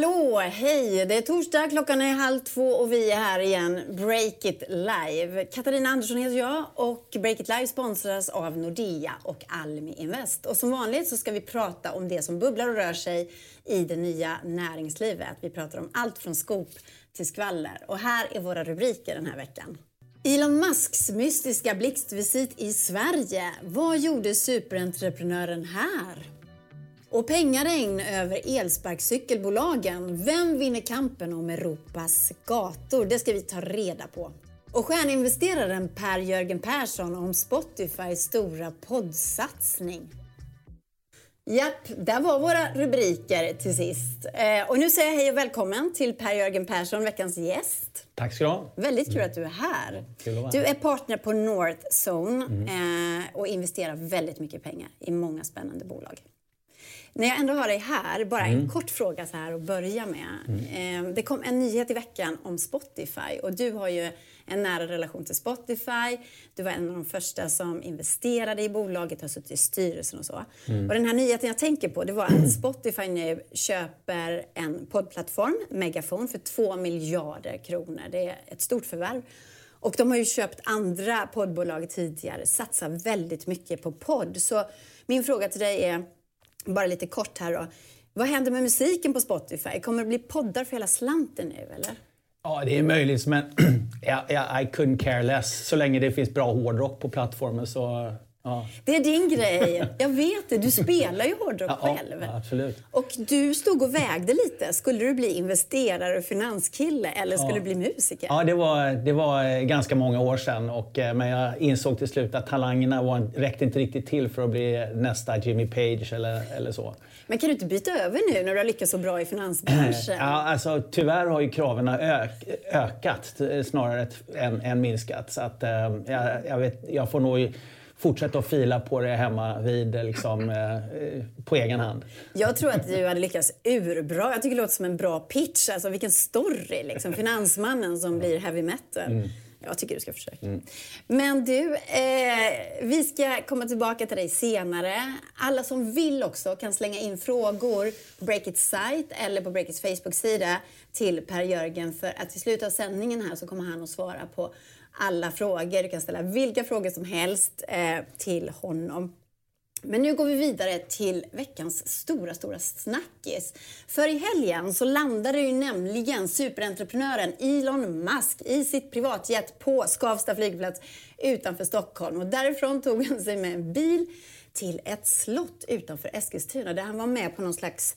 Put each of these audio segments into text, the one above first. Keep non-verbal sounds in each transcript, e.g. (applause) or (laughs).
Hallå, hej! Det är torsdag, klockan är halv två och vi är här igen. Break It Live. Katarina Andersson heter jag och Break It Live sponsras av Nordea och Almi Invest. Och som vanligt så ska vi prata om det som bubblar och rör sig i det nya näringslivet. Vi pratar om allt från skop till skvaller. Och här är våra rubriker den här veckan. Elon Musks mystiska blixtvisit i Sverige. Vad gjorde superentreprenören här? Och pengaregn över elsparkcykelbolagen. Vem vinner kampen om Europas gator? Det ska vi ta reda på. Och stjärninvesteraren Per-Jörgen Persson om Spotifys stora poddsatsning. Japp, där var våra rubriker till sist. Eh, och nu säger jag hej och välkommen till Per-Jörgen Persson, veckans gäst. Tack ska du ha. Väldigt kul att du är här. Att vara Du är partner på North Zone eh, och investerar väldigt mycket pengar i många spännande bolag. När jag ändå har dig här, bara en kort fråga så här att börja med. Eh, det kom en nyhet i veckan om Spotify och du har ju en nära relation till Spotify. Du var en av de första som investerade i bolaget, har suttit i styrelsen och så. Och den här nyheten jag tänker på det var att Spotify nu köper en poddplattform, Megafon, för 2 miljarder kronor. Det är ett stort förvärv. Och de har ju köpt andra poddbolag tidigare, satsar väldigt mycket på podd. Så min fråga till dig är, bara lite kort här då. Vad händer med musiken på Spotify? Kommer det bli poddar för hela slanten nu eller? Ja, det är möjligt, men (clears throat) ja, ja, I couldn't care less. Så länge det finns bra hårdrock på plattformen så... Ja. Det är din grej. Jag vet det. Du spelar ju hårdrock Ja, själv. ja, absolut. Och du stod och vägde lite. Skulle du bli investerare och finanskille eller skulle du bli musiker? Ja, det var, det var ganska många år sedan. Och, eh, men jag insåg till slut att talangerna var, räckte inte riktigt till för att bli nästa Jimmy Page eller, eller så. Men kan du inte byta över nu när du har lyckats så bra i finansbranschen? (clears throat) Ja, alltså, tyvärr har ju kraven ök, ökat snarare än, än minskat. Så att, eh, jag, jag, vet, jag får nog fortsätta att fila på det hemma vid liksom, eh, eh, på egen hand. Jag tror att du hade lyckats urbra. Jag tycker det låter som en bra pitch. Alltså vilken story liksom. Finansmannen som blir heavy metal. Jag tycker du ska försöka. Men du, eh, vi ska komma tillbaka till dig senare. Alla som vill också kan slänga in frågor på Breakits sajt eller på Breakits Facebook-sida till Per-Jörgen för att i slutet av sändningen här så kommer han att svara på alla frågor. Du kan ställa vilka frågor som helst eh, till honom. Men nu går vi vidare till veckans stora, stora snackis. För i helgen så landade ju nämligen superentreprenören Elon Musk i sitt privatjet på Skavsta flygplats utanför Stockholm. Och därifrån tog han sig med en bil till ett slott utanför Eskilstuna där han var med på någon slags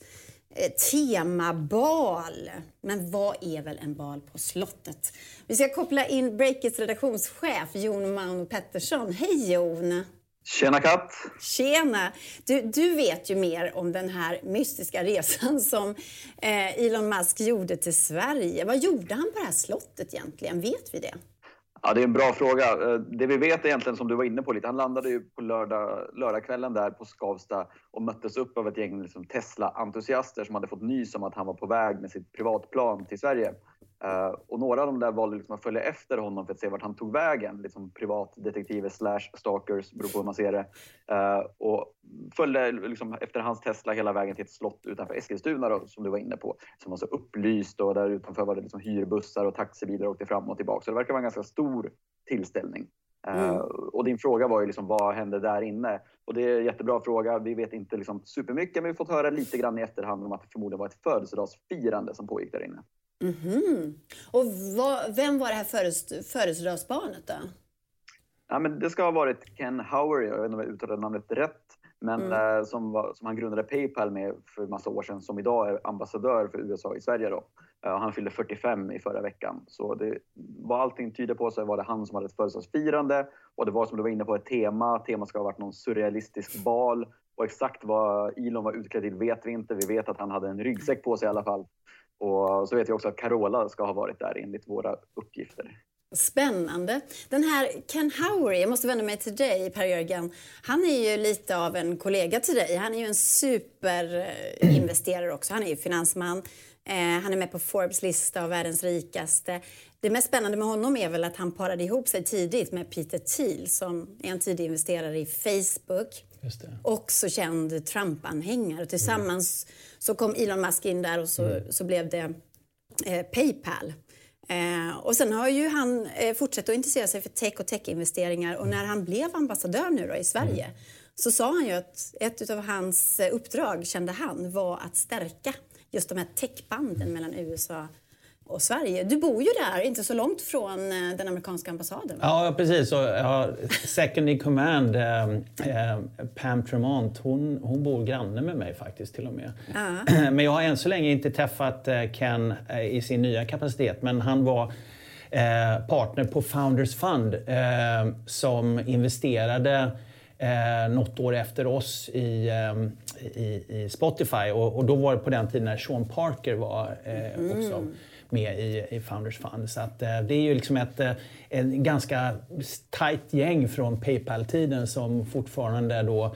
temabal. Men vad är väl en bal på slottet? Vi ska koppla in Breakits redaktionschef Jon Mauno Pettersson. Hej Jon! Tjena katt! Tjena! Du, du vet ju mer om den här mystiska resan som eh, Elon Musk gjorde till Sverige. Vad gjorde han på det här slottet egentligen? Vet vi det? Ja, det är en bra fråga. Eh, det vi vet egentligen, som du var inne på lite, han landade ju på lördag, lördagskvällen där på Skavsta och möttes upp av ett gäng liksom Tesla-entusiaster som hade fått nys om att han var på väg med sitt privatplan till Sverige. Eh, och några av dem där valde liksom att följa efter honom för att se vart han tog vägen. Liksom privatdetektiver slash stalkers, beror på hur man ser det. Eh, och följde liksom efter hans Tesla hela vägen till ett slott utanför Eskilstuna då, som du var inne på. Som var så upplyst och där utanför var det liksom hyrbussar och taxibilar åkte fram och tillbaka. Så det verkar vara en ganska stor tillställning. Eh, Mm. och din fråga var ju liksom, vad hände där inne? Och det är en jättebra fråga. Vi vet inte liksom supermycket, men vi har fått höra lite grann i efterhand om att det förmodligen var ett födelsedagsfirande som pågick där inne. Mhm. Och vad, vem var det här födelsedagsbarnet då? Ja, men det ska ha varit Ken Howery, jag vet inte om jag uttalade namnet rätt, men eh, som, var, som han grundade Paypal med för massa år sedan, som idag är ambassadör för USA i Sverige. Då. Eh, han fyllde 45 i förra veckan. Så det, vad allting tyder på så var det han som hade ett födelsedagsfirande. Och det var som du var inne på ett tema. Temat ska ha varit någon surrealistisk bal. Och exakt vad Elon var utklädd till vet vi inte. Vi vet att han hade en ryggsäck på sig i alla fall. Och så vet vi också att Carola ska ha varit där enligt våra uppgifter. Spännande. Den här Ken Howery, jag måste vända mig till dig Per-Jörgen. Han är ju lite av en kollega till dig. Han är ju en superinvesterare också. Han är ju finansman. Eh, han är med på Forbes lista av världens rikaste. Det mest spännande med honom är väl att han parade ihop sig tidigt med Peter Thiel som är en tidig investerare i Facebook också känd Trump-anhängare. Tillsammans så kom Elon Musk in där och så, mm. så blev det eh, Paypal. Eh, och sen har ju han eh, fortsatt att intressera sig för tech och tech-investeringar och när han blev ambassadör nu då i Sverige mm. så sa han ju att ett av hans uppdrag, kände han, var att stärka just de här techbanden mellan USA och Sverige. Du bor ju där, inte så långt från eh, den amerikanska ambassaden. Ja, precis. Och, ja, second in command, eh, eh, Pam Tremont, hon, hon bor granne med mig faktiskt till och med. Ja. (clears throat) Men jag har än så länge inte träffat eh, Ken i sin nya kapacitet, men han var eh, partner på Founders Fund som investerade eh, något år efter oss i, i, i, Spotify. Och, och, då var det på den tiden när Sean Parker var eh, mm. också med i, i Founders Fund. Så att, eh, det är ju liksom ett, eh, ett ganska tajt gäng från Paypal-tiden som fortfarande då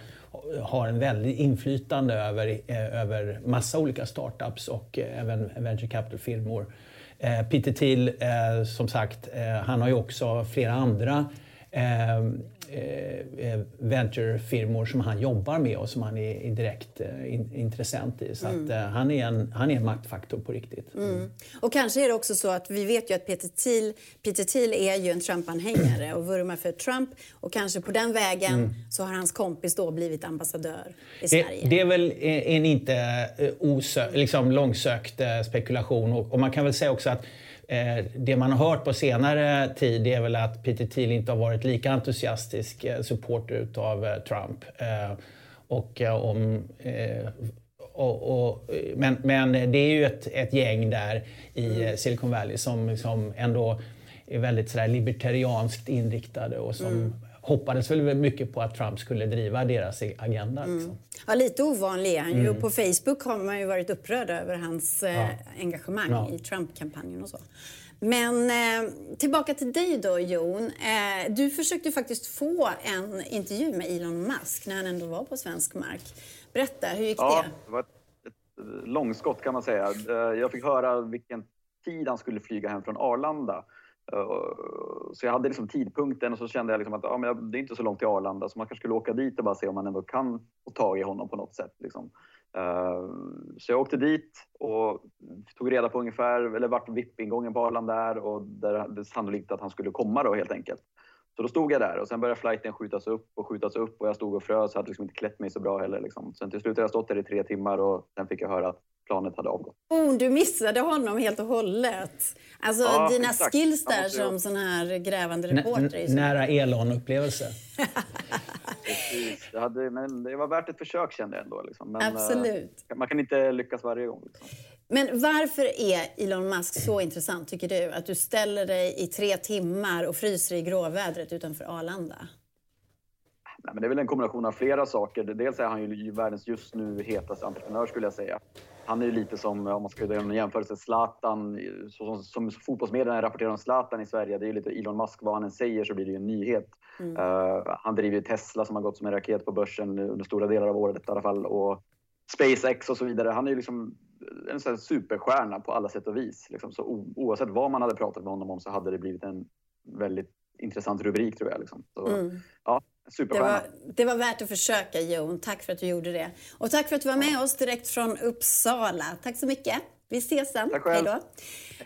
har en väldigt inflytande över, eh, över massa olika startups och eh, även venture capital-firmor. Eh, Peter Thiel, eh, som sagt, han har ju också flera andra Eh, eh, venturefirmor som han jobbar med och som han är, direkt eh, in, intressent i. Så mm. att, eh, han, är en, han är en maktfaktor på riktigt. Mm. Och kanske är det också så att vi vet ju att Peter Thiel, Peter Thiel är ju en Trump-anhängare och vurmar för Trump och kanske på den vägen mm. så har hans kompis då blivit ambassadör i det, Sverige. Det är väl en inte osö, liksom långsökt spekulation och, och man kan väl säga också att Eh, Eh, det man har hört på senare tid är väl att Peter Thiel inte har varit lika entusiastisk eh, supporter utav eh, Trump. Och om, och, och, men, men det är ju ett, ett gäng där i Silicon Valley som, som ändå är väldigt sådär libertarianskt inriktade och som mm hoppades väl mycket på att Trump skulle driva deras agenda. Mm. Liksom. Ja, lite ovanlig är han ju. Mm. På Facebook har man ju varit upprörd över hans eh, ja. engagemang ja. i Trump-kampanjen och så. Men eh, tillbaka till dig då, Jon. Eh, du försökte faktiskt få en intervju med Elon Musk när han ändå var på svensk mark. Berätta, hur gick ja, det? det var ett, ett långskott kan man säga. Eh, jag fick höra vilken tid han skulle flyga hem från Arlanda. Eh, så jag hade liksom tidpunkten och så kände jag liksom att ja, men det är inte så långt till Arlanda så man kanske skulle åka dit och bara se om man ändå kan få tag i honom på något sätt. Liksom. Eh, så jag åkte dit och tog reda på ungefär, eller vart VIP-ingången på Arlanda är och där det är sannolikt att han skulle komma då helt enkelt. Så då stod jag där och sen började flighten skjutas upp och skjutas upp och jag stod och frös och hade liksom inte klätt mig så bra heller. Liksom. Sen till slut hade jag stått där i tre timmar och sen fick jag höra att planet hade avgått. Oh, du missade honom helt och hållet. Alltså ja, dina exakt. skills där ja, som sån här grävande reporter. N nära Elon-upplevelse. (laughs) Precis. Det, hade, men det var värt ett försök kände jag ändå. Liksom. Men, Absolut. Uh, man kan inte lyckas varje gång. Liksom. Men varför är Elon Musk så intressant tycker du? Att du ställer dig i tre timmar och fryser i gråvädret utanför Arlanda? Nej, men det är väl en kombination av flera saker. Dels är han ju världens just nu hetaste entreprenör skulle jag säga han är ju lite som, om man ska göra en jämförelse, Zlatan. Så, som, som fotbollsmedierna rapporterar om Zlatan i Sverige, det är ju lite Elon Musk. Vad han än säger så blir det ju en nyhet. Mm. Uh, han driver ju Tesla som har gått som en raket på börsen under stora delar av året i alla fall. Och SpaceX och så vidare. Han är ju liksom en sån superstjärna på alla sätt och vis. Liksom. Så oavsett vad man hade pratat med honom om så hade det blivit en väldigt intressant rubrik tror jag. Liksom. Så, mm. ja, det var, det var värt att försöka, Jon. Tack för att du gjorde det. Och tack för att du var med oss direkt från Uppsala. Tack så mycket. Vi ses sen. Tack själv. Hej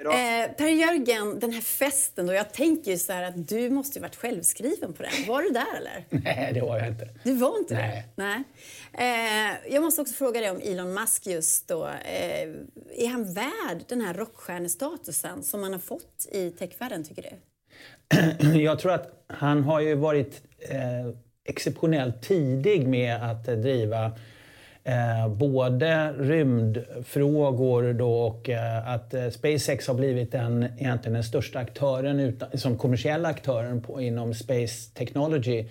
då. Eh, per-Jörgen, den här festen då. Jag tänker ju så här att du måste ju varit självskriven på den. Var du där eller? (laughs) Nej, det var jag inte. Du var inte Nej. det? Nej. Eh, jag måste också fråga dig om Elon Musk just då. Eh, är han värd den här rockstjärnestatusen som han har fått i techvärlden, tycker du? (clears throat) Jag tror att han har ju varit eh, exceptionellt tidig med att driva eh, både rymdfrågor då och eh, att eh, SpaceX har blivit den, egentligen den största aktören utan, som kommersiella aktören på, inom space technology.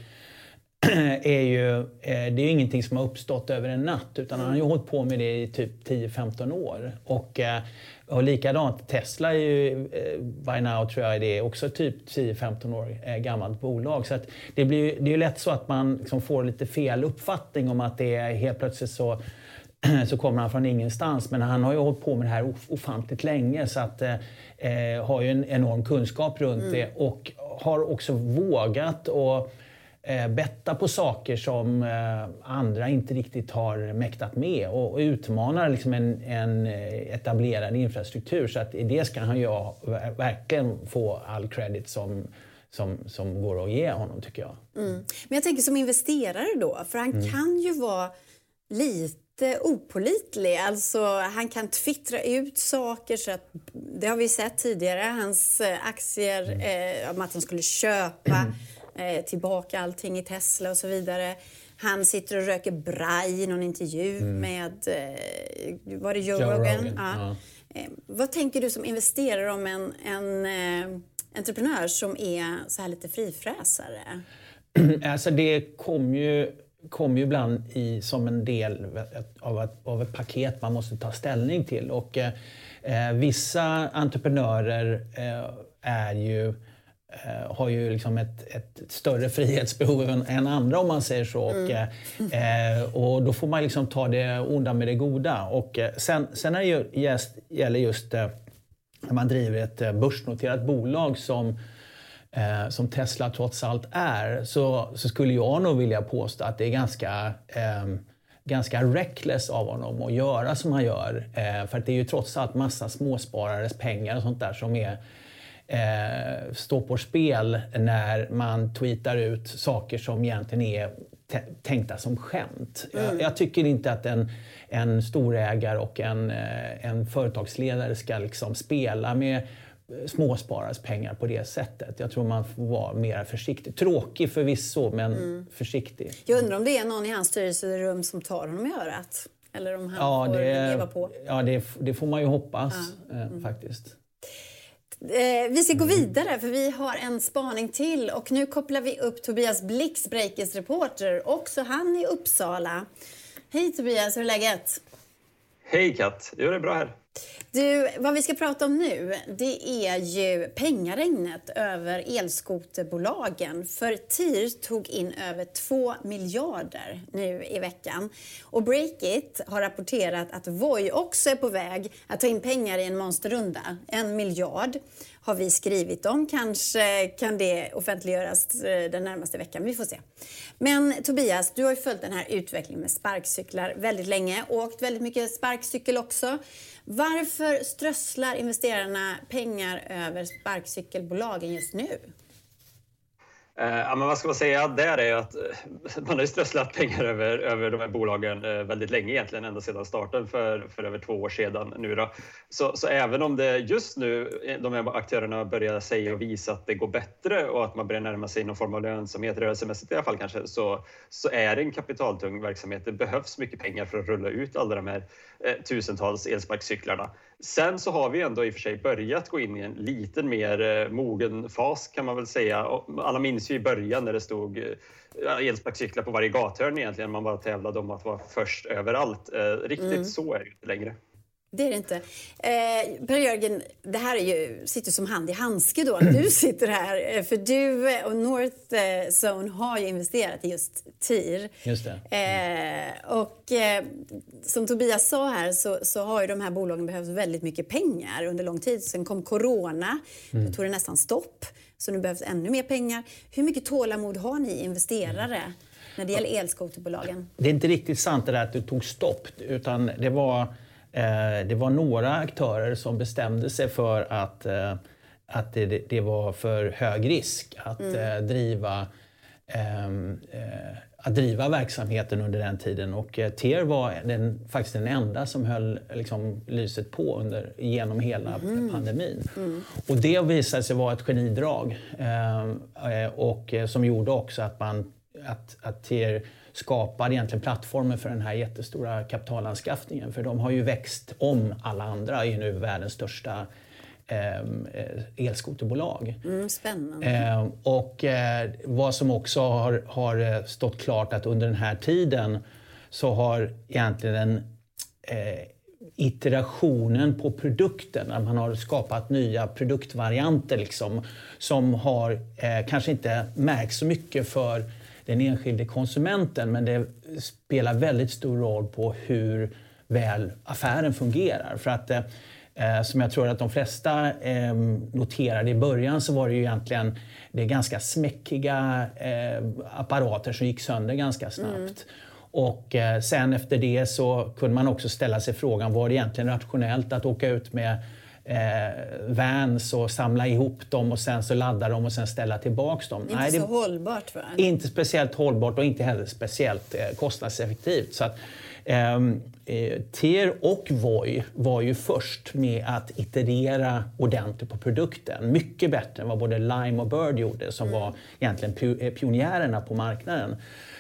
(clears throat) är ju, eh, det är ju ingenting som har uppstått över en natt utan han har ju hållit på med det i typ 10-15 år. Och, eh, och likadant, Tesla är ju eh, by now tror jag det är också typ 10-15 år gammalt bolag. Så det, blir, det är ju lätt så att man liksom får lite fel uppfattning om att det är helt plötsligt så (clears throat) så kommer han från ingenstans. Men han har ju hållit på med det här ofantligt länge så att eh, har ju en enorm kunskap runt mm. det och har också vågat och eh, betta på saker som eh, andra inte riktigt har mäktat med och, och utmanar liksom en, en etablerad infrastruktur. Så att i det ska han ju verkligen få all credit som som, som går att ge honom tycker jag. Mm. Men jag tänker som investerare då, för han mm. kan ju vara lite opolitlig. Alltså, han kan twittra ut saker. Så att, det har vi sett tidigare. Hans eh, aktier, mm. eh, om att han skulle köpa eh, tillbaka allting i Tesla och så vidare. Han sitter och röker braj i någon intervju mm. med, eh, var det Joe, Joe Rogan? Rogan. Ja. Ja. Eh, vad tänker du som investerare om en, en eh, entreprenör som är så här lite frifräsare? (clears throat) Alltså det kom ju, kom ju ibland i, som en del av ett, av ett paket man måste ta ställning till. Och, eh, vissa entreprenörer eh, är ju eh, har ju liksom ett, ett, större frihetsbehov än, än, andra om man säger så. Mm. Och, eh, och då får man liksom ta det onda med det goda. Och eh, sen, sen när det just, gäller just eh, när man driver ett eh, börsnoterat bolag som, eh, som Tesla trots allt är så, så skulle jag nog vilja påstå att det är ganska eh, ganska reckless av honom att göra som han gör. Eh, för det är ju trots allt massa småsparares pengar och sånt där som är eh, står på spel när man tweetar ut saker som egentligen är tänkta som skämt. Mm. Jag, jag, tycker inte att en, en storägare och en, eh, en företagsledare ska liksom spela med småsparares pengar på det sättet. Jag tror man får vara mer försiktig. Tråkig förvisso, men mm. försiktig. Jag undrar om det är någon i hans styrelserum som tar honom i örat? Eller om han ja, får det, leva på? Ja, det, det, får man ju hoppas ja. Eh, mm. faktiskt. Eh, vi ska gå vidare för vi har en spaning till och nu kopplar vi upp Tobias Blix, Breakers reporter, också han i Uppsala. Hej Tobias, hur är läget? Hej Kat, jo det är bra här. Du, vad vi ska prata om nu det är ju pengaregnet över elskoterbolagen. För TIR tog in över 2 miljarder nu i veckan. Och Breakit har rapporterat att Voi också är på väg att ta in pengar i en monsterrunda, en miljard har vi skrivit om. Kanske kan det offentliggöras eh, den närmaste veckan. Vi får se. Men Tobias, du har ju följt den här utvecklingen med sparkcyklar väldigt länge. och Åkt väldigt mycket sparkcykel också. Varför varför strösslar investerarna pengar över sparkcykelbolagen just nu? Eh, ja, men vad ska man säga där är att eh, man har strösslat pengar över, över de här bolagen eh, väldigt länge egentligen, ända sedan starten för, för över två år sedan nu då. Så, så även om det just nu, de här aktörerna börjar säga och visa att det går bättre och att man börjar närma sig någon form av lönsamhet, rörelsemässigt i alla fall kanske, så, så är det en kapitaltung verksamhet. Det behövs mycket pengar för att rulla ut alla de här eh, tusentals elsparkcyklarna. Sen så har vi ändå i och för sig börjat gå in i en lite mer eh, mogen fas kan man väl säga. Alla minns ju i början när det stod eh, elsparkcyklar på varje gathörn egentligen. Man bara tävlade om att vara först överallt. Eh, riktigt mm. så är det inte längre. Det är det inte. Eh, Per-Jörgen, det här är ju, sitter som hand i handske då. Du (clears throat) sitter här, eh, för du och North Zone har ju investerat i just TIR. Just det. Mm. Eh, och eh, som Tobias sa här så, så har ju de här bolagen behövt väldigt mycket pengar under lång tid. Sen kom corona, mm. då tog det nästan stopp. Så nu behövs ännu mer pengar. Hur mycket tålamod har ni investerare? Mm. när det gäller elskoterbolagen? Det är inte riktigt sant det där att det tog stopp. Utan det var Eh, det var några aktörer som bestämde sig för att, eh, att det, det var för hög risk att mm. Eh, driva ehm, att driva verksamheten under den tiden. Och TER var den, faktiskt den enda som höll liksom, lyset på under, genom hela mm. pandemin. Mm. Och det visade sig vara ett genidrag eh, och som gjorde också att, man, att, att TER skapar egentligen plattformen för den här jättestora kapitalanskaffningen. För de har ju växt om alla andra, är nu världens största ehm, eh, elskoterbolag. Mm, spännande. Eh, och eh, vad som också har, har eh, stått klart att under den här tiden så har egentligen eh, iterationen på produkten, när man har skapat nya produktvarianter liksom, som har eh, kanske inte märks så mycket för den enskilde konsumenten men det spelar väldigt stor roll på hur väl affären fungerar. För att eh, som jag tror att de flesta eh, noterade i början så var det ju egentligen det ganska smäckiga eh, apparater som gick sönder ganska snabbt. Mm. Och sen efter det så kunde man också ställa sig frågan, var det egentligen rationellt att åka ut med eh, vans och samla ihop dem och sen så ladda dem och sen ställa tillbaks dem. Inte Nej, så hållbart va? Inte speciellt hållbart och inte heller speciellt eh, kostnadseffektivt. Så att, ehm, eh, TIR och Voi var ju först med att iterera ordentligt på produkten. Mycket bättre än vad både Lime och Bird gjorde som mm. var egentligen eh, pionjärerna på marknaden.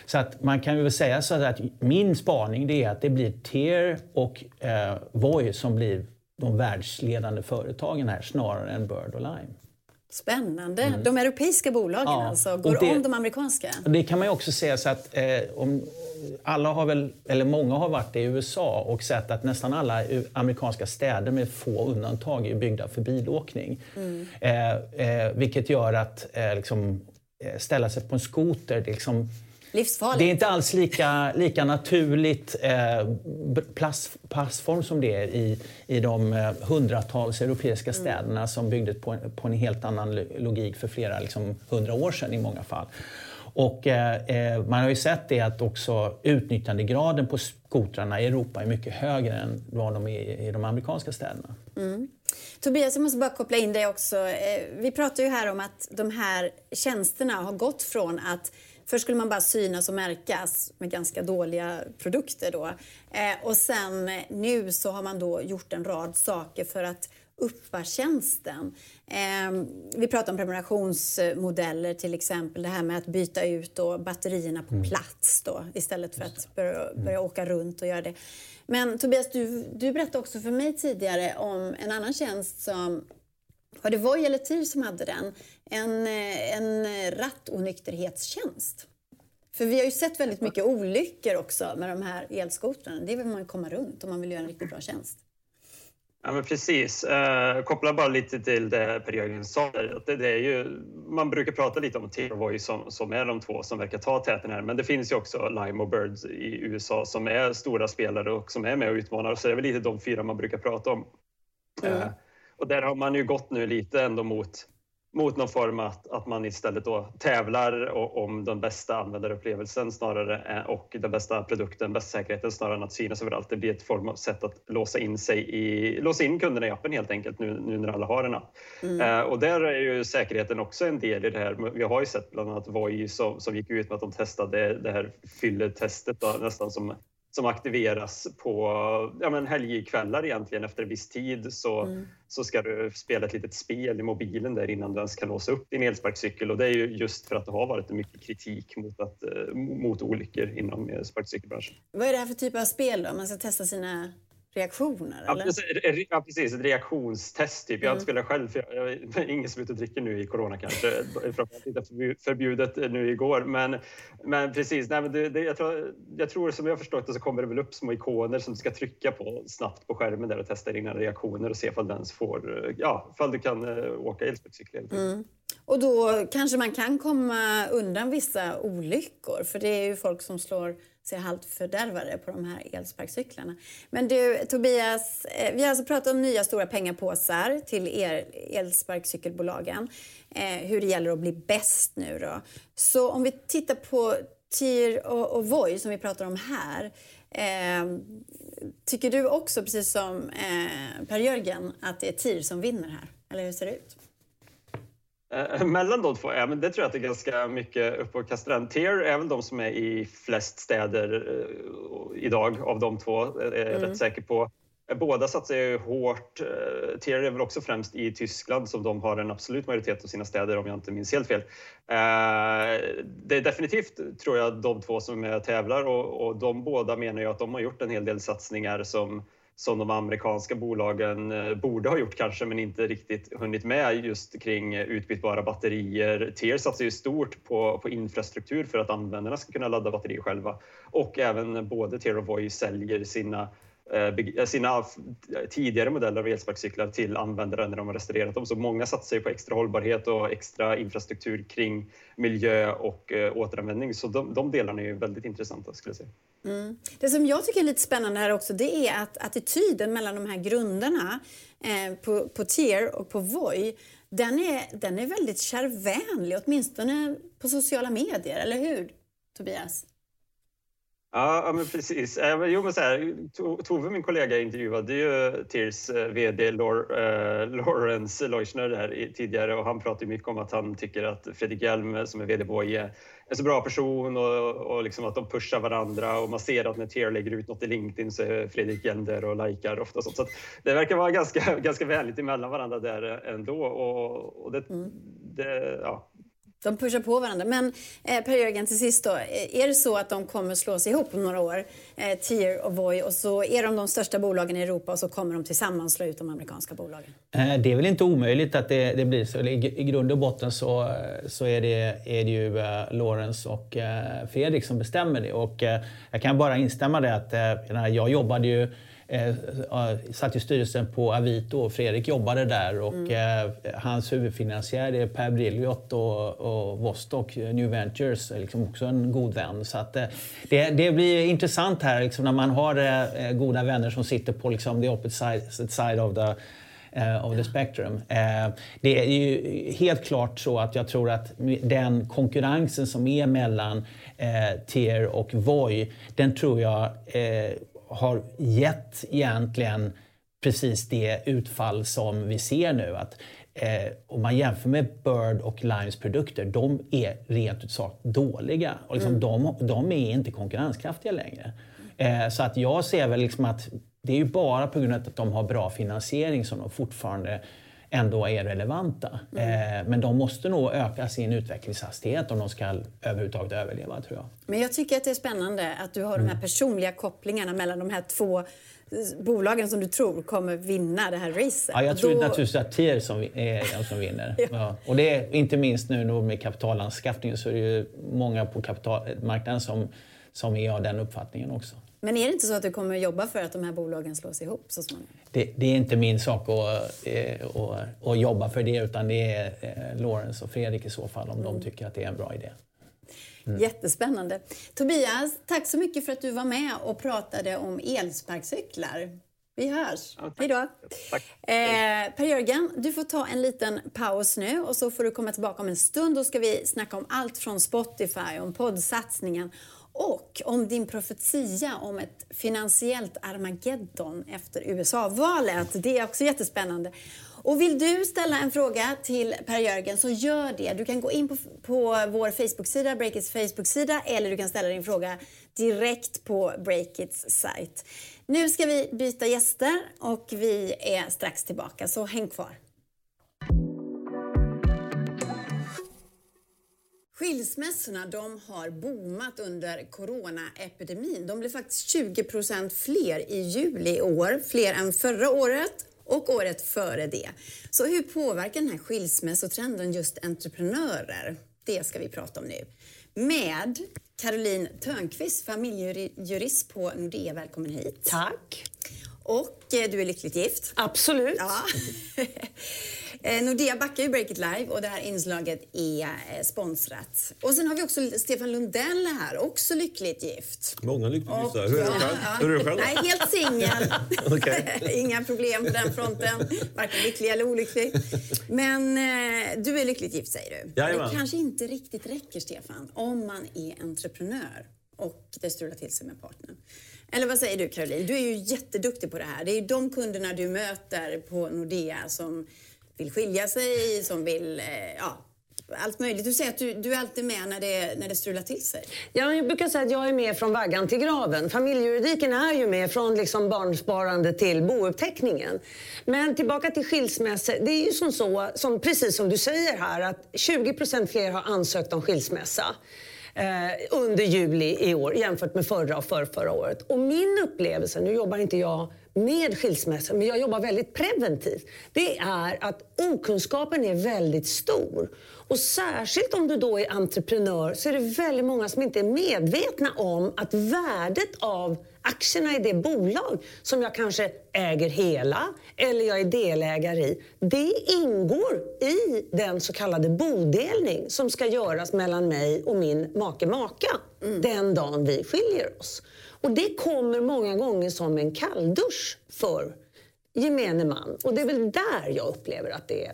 Så att man kan väl säga så att min spaning det är att det blir TIR och eh, Voi som blir de världsledande företagen här snarare än Bird och Lime. Spännande. Mm. De europeiska bolagen ja. alltså går det, om de amerikanska? Det kan man ju också säga så att eh, om, alla har väl, eller många har varit i USA och sett att nästan alla amerikanska städer med få undantag är byggda för bilåkning. Mm. Eh, eh, vilket gör att eh, liksom, eh, ställa sig på en skoter, det liksom, Livsfarligt. Det är inte alls lika, lika naturligt eh, passform som det är i, i de eh, hundratals europeiska mm. städerna mm. som byggdes på, på en helt annan logik för flera liksom, hundra år sedan i många fall. Och, eh, eh, man har ju sett det att också utnyttjandegraden på skotrarna i Europa är mycket högre än vad de är i de amerikanska städerna. Mm. Tobias, jag måste bara koppla in dig också. Eh, vi pratar ju här om att de här tjänsterna har gått från att Först skulle man bara synas och märkas med ganska dåliga produkter då. Eh, och sen nu så har man då gjort en rad saker för att uppa tjänsten. Eh, vi pratar om prenumerationsmodeller till exempel. Det här med att byta ut då batterierna på mm. plats då, istället för att börja, mm. börja åka runt och göra det. Men Tobias, du, du berättade också för mig tidigare om en annan tjänst som var det Voi eller TIR som hade den? En, eh, en rattonykterhetstjänst. För vi har ju sett väldigt mycket olyckor också med de här elskotrarna. Det vill man komma runt om man vill göra en riktigt bra tjänst. Ja, men precis. Eh, koppla bara lite till det Per Jörgen sa. Det, det är ju, man brukar prata lite om Tearvoy som, som är de två som verkar ta täten här. Men det finns ju också Lime och Birds i USA som är stora spelare och som är med och utmanar. Så det är väl lite de fyra man brukar prata om. Mm. Eh, och där har man ju gått nu lite ändå mot mot någon form att, att man istället då tävlar om den bästa användarupplevelsen snarare och den bästa produkten, bästa säkerheten snarare än att synas överallt. Det blir ett form av sätt att låsa in sig i, låsa in kunderna i appen helt enkelt nu, nu när alla har en app. Mm. Eh, och där är ju säkerheten också en del i det här. Vi har ju sett bland annat Voi som, som gick ut med att de testade det här fylletestet nästan som som aktiveras på ja, men helgkvällar egentligen efter en viss tid så, mm. så ska du spela ett litet spel i mobilen där innan du ens kan låsa upp din elsparkcykel och det är ju just för att det har varit mycket kritik mot, att, eh, mot olyckor inom sparkcykelbranschen. Vad är det här för typ av spel då? Man ska testa sina reaktioner? Ja, precis, ja, precis. Ett reaktionstest. Typ. Jag inte spelat själv, för jag, jag, ingen som är ute och dricker nu i corona kanske. Framförallt inte förbjudet nu igår. Men, men precis, nej, men det, det, jag, tror, jag tror som jag förstått det så kommer det väl upp små ikoner som du ska trycka på snabbt på skärmen där och testa dina reaktioner och se ifall, den får, ja, ifall du kan uh, åka elsparkcykel. Mm. Och då kanske man kan komma undan vissa olyckor för det är ju folk som slår sig halvt fördärvade på de här elsparkcyklarna. Men du Tobias, eh, vi har alltså pratat om nya stora pengapåsar till er elsparkcykelbolagen. Eh, hur det gäller att bli bäst nu då. Så om vi tittar på TIR och, och Voi som vi pratar om här. Eh, tycker du också, precis som eh, Per-Jörgen, att det är TIR som vinner här? Eller hur ser det ut? Eh, mellan de två, ja, men det tror jag att det är ganska mycket upp och kasta den. Tier är väl de som är i flest städer eh, idag av de två, är jag mm. rätt säker på. Båda satsar ju hårt. Eh, Tier är väl också främst i Tyskland som de har en absolut majoritet av sina städer om jag inte minns helt fel. Det är definitivt, tror jag, de två som tävlar och, och de båda menar ju att de har gjort en hel del satsningar som som de amerikanska bolagen eh, borde ha gjort kanske, men inte riktigt hunnit med just kring utbytbara batterier. TER satsar ju stort på, på infrastruktur för att användarna ska kunna ladda batterier själva och även både TER och Voi säljer sina eh, eh sina tidigare modeller av elsparkcyklar till användare när de har restaurerat dem. Så många satsar ju på extra hållbarhet och extra infrastruktur kring miljö och eh, återanvändning. Så de, de delarna är ju väldigt intressanta skulle jag säga. Mm. Det som jag tycker är lite spännande här också det är att attityden mellan de här grunderna eh, på, på Tier och på Voi den är, den är väldigt kärvänlig, åtminstone på sociala medier, eller hur Tobias? Ja, men precis. Jo, men så här, Tove, min kollega, intervjuade ju Tears eh, VD Lawrence Leuchner där tidigare och han pratade mycket om att han tycker att Fredrik Hjelm som är VD på är en så bra person och, och liksom att de pushar varandra och man ser att när Tear lägger ut något i LinkedIn så är Fredrik Hjelm där och likar ofta. Så, så det verkar vara ganska, (laughs) ganska vänligt emellan varandra där ändå och, och det, mm. det ja, de pushar på varandra. Men eh, Per-Jörgen, till sist då. Eh, är det så att de kommer slås ihop om några år, eh, Tier och Voi, och så är de de största bolagen i Europa och så kommer de tillsammans slå ut de amerikanska bolagen? Eh, det är väl inte omöjligt att det, det blir så. I, I grund och botten så, så är, det, är det ju eh, Lawrence och eh, Fredrik som bestämmer det. Och, eh, jag kan bara instämma i det att eh, jag jobbade ju eh, satt i styrelsen på Avito och Fredrik jobbade där och mm. eh, hans huvudfinansiär är Per Brilliot och, och Vostok New Ventures, liksom också en god vän. Så att, eh, det, det blir intressant här liksom, när man har eh, goda vänner som sitter på liksom, the opposite side of the Uh, of the spectrum. Uh, det är ju helt klart så att jag tror att den konkurrensen som är mellan uh, Tier och Voi, den tror jag har gett egentligen precis det utfall som vi ser nu. Att, eh, om man jämför med Bird och Limes produkter, de är rent ut sagt dåliga. Och liksom, mm. de, de, är inte konkurrenskraftiga längre. Eh, så att jag ser väl liksom att det är ju bara på grund av att de har bra finansiering som de fortfarande ändå är relevanta. Mm. Eh, men de måste nog öka sin utvecklingshastighet om de ska överhuvudtaget överleva tror jag. Men jag tycker att det är spännande att du har mm. de här mm. personliga kopplingarna mellan de här två eh, bolagen som du tror kommer vinna det här racet. Ja, jag tror då... naturligtvis att TIR som är de som vinner. (laughs) ja. Ja. Och det är inte minst nu med kapitalanskaffningen så är det ju många på kapitalmarknaden som, som är av den uppfattningen också. Men är det inte så att du kommer jobba för att de här bolagen slås ihop så småningom? Det, det är inte min sak att, eh, att, att, jobba för det utan det är eh, Lawrence och Fredrik i så fall om mm. de tycker att det är en bra idé. Mm. Jättespännande. Tobias, tack så mycket för att du var med och pratade om elsparkcyklar. Vi hörs. Ja, Hej då. Eh, Per-Jörgen, du får ta en liten paus nu och så får du komma tillbaka om en stund. Då ska vi snacka om allt från Spotify, om poddsatsningen och om din profetia om ett finansiellt Armageddon efter USA-valet. Det är också jättespännande. Och vill du ställa en fråga till Per-Jörgen så gör det. Du kan gå in på, på vår Facebook-sida, Breakits Facebook-sida, eller du kan ställa din fråga direkt på Breakits sajt. Nu ska vi byta gäster och vi är strax tillbaka, så häng kvar. Skilsmässorna de har boomat under coronaepidemin. De blev faktiskt 20 procent fler i juli i år, fler än förra året och året före det. Så hur påverkar den här skilsmässotrenden just entreprenörer? Det ska vi prata om nu. Med Caroline Törnqvist, familjejurist på Nordea. Välkommen hit. Tack. Och eh, du är lyckligt gift. Absolut. Ja. (laughs) Eh, Nordea backar ju Break It Live och det här inslaget är eh, sponsrat. Och sen har vi också Stefan Lundell här, också lyckligt gift. Många lyckligt gifta. Hur är du själv? Ja. Hur är du själv Nej, helt singel. (laughs) (laughs) Inga problem på den fronten, varken lycklig eller olycklig. Men eh, du är lyckligt gift säger du. Jajamän. Det kanske inte riktigt räcker Stefan, om man är entreprenör och det strular till sig med partnern. Eller vad säger du Caroline? Du är ju jätteduktig på det här. Det är ju de kunderna du möter på Nordea som vill skilja sig, som vill eh, ja, allt möjligt. Du säger att du, du är alltid med när det, när det strular till sig. Ja, jag brukar säga att jag är med från vaggan till graven. Familjejuridiken är ju med från liksom barnsparande till bouppteckningen. Men tillbaka till skilsmässor. Det är ju som så, som, precis som du säger här, att 20% fler har ansökt om skilsmässa Eh, under juli i år jämfört med förra och för förra året. Och min upplevelse, nu jobbar inte jag med skilsmässa, men jag jobbar väldigt preventivt, det är att okunskapen är väldigt stor. Och särskilt om du då är entreprenör så är det väldigt många som inte är medvetna om att värdet av aktierna i det bolag som jag kanske äger hela eller jag är delägare i, det ingår i den så kallade bodelning som ska göras mellan mig och min make-maka mm. den dagen vi skiljer oss. Och det kommer många gånger som en kalldusch för gemene man. Och det är väl där jag upplever att det är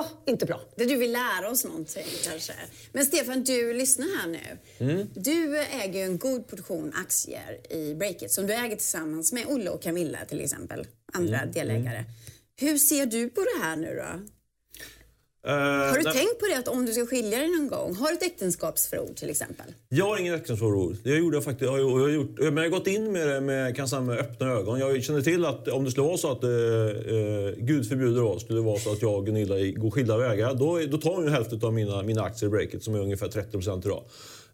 oh, inte bra. Det du vill lära oss någonting kanske. Men Stefan, du lyssnar här nu. Mm. Du äger ju en god portion aktier i Breakit som du äger tillsammans med Olle och Camilla till exempel, andra mm. delägare. Mm. Hur ser du på det här nu då? Uh, har du nej. tänkt på det att om du ska skilja dig någon gång, har ett äktenskapsförord till exempel? Jag har inget äktenskapsförord. Det gjorde jag faktiskt. Jag har, gjort, men jag har gått in med det med, kan säga, med öppna ögon. Jag känner till att om det skulle vara så att, eh, eh Gud förbjuder oss, skulle det vara så att jag och Gunilla går skilda vägar, då, då tar hon ju hälften av mina, mina aktier i Breakit som är ungefär 30 idag.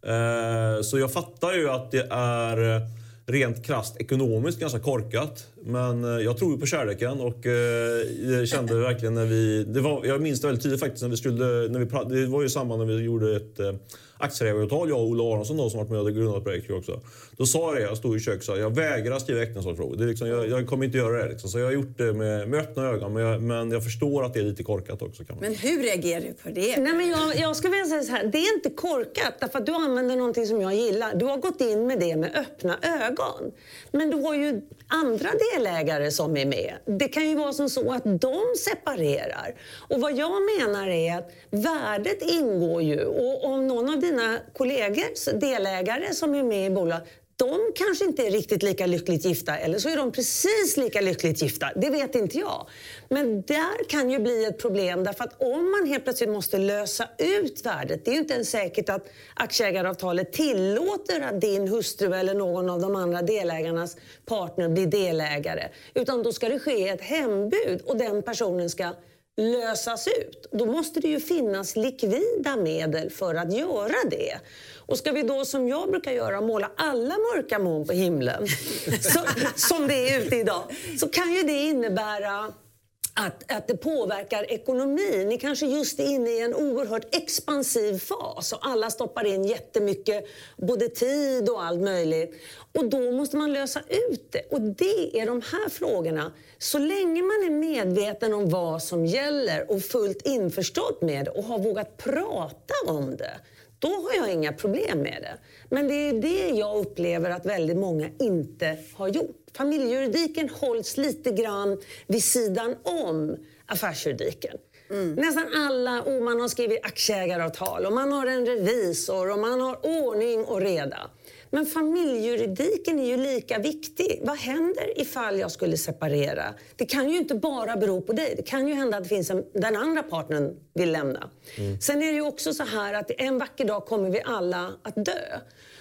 Eh, så jag fattar ju att det är rent krast ekonomiskt ganska korkat. Men eh, jag tror på kärleken och eh, jag kände verkligen när vi... Det var, jag minns det väldigt tydligt faktiskt när vi skulle... När vi, det var ju samma när vi gjorde ett eh, aktieägaravtal, jag och Olle Aronsson då, som varit med och grundat projektet också. Då sa jag det, jag stod i köket och sa jag vägrar skriva äktenskapsfrågor. Det är liksom, jag, jag kommer inte göra det. Liksom. Så jag har gjort det med, med öppna ögon. Men jag, men jag förstår att det är lite korkat också. Kan man. Men hur reagerar du på det? Nej, men jag, jag ska vilja säga så här, det är inte korkat därför att du använder någonting som jag gillar. Du har gått in med det med öppna ögon. Men du har ju andra delägare som är med. Det kan ju vara som så att de separerar. Och vad jag menar är att värdet ingår ju. Och om någon av dina kollegor, delägare som är med i bolaget, de kanske inte är riktigt lika lyckligt gifta eller så är de precis lika lyckligt gifta. Det vet inte jag. Men där kan ju bli ett problem därför att om man helt plötsligt måste lösa ut värdet. Det är ju inte ens säkert att aktieägaravtalet tillåter att din hustru eller någon av de andra delägarnas partner blir delägare. Utan då ska det ske ett hembud och den personen ska lösas ut. Då måste det ju finnas likvida medel för att göra det. Och ska vi då, som jag brukar göra, måla alla mörka moln på himlen, (laughs) så, som det är ute idag, så kan ju det innebära att, att det påverkar ekonomin. Ni kanske just är inne i en oerhört expansiv fas och alla stoppar in jättemycket både tid och allt möjligt. Och då måste man lösa ut det. Och det är de här frågorna. Så länge man är medveten om vad som gäller och fullt införstådd med det och har vågat prata om det då har jag inga problem med det. Men det är det jag upplever att väldigt många inte har gjort. Familjejuridiken hålls lite grann vid sidan om affärsjuridiken. Mm. Nästan alla, och man har skrivit aktieägaravtal och man har en revisor och man har ordning och reda. Men familjejuridiken är ju lika viktig. Vad händer ifall jag skulle separera? Det kan ju inte bara bero på dig. Det kan ju hända att det finns en, den andra partnern vill lämna. Mm. Sen är det ju också så här att en vacker dag kommer vi alla att dö.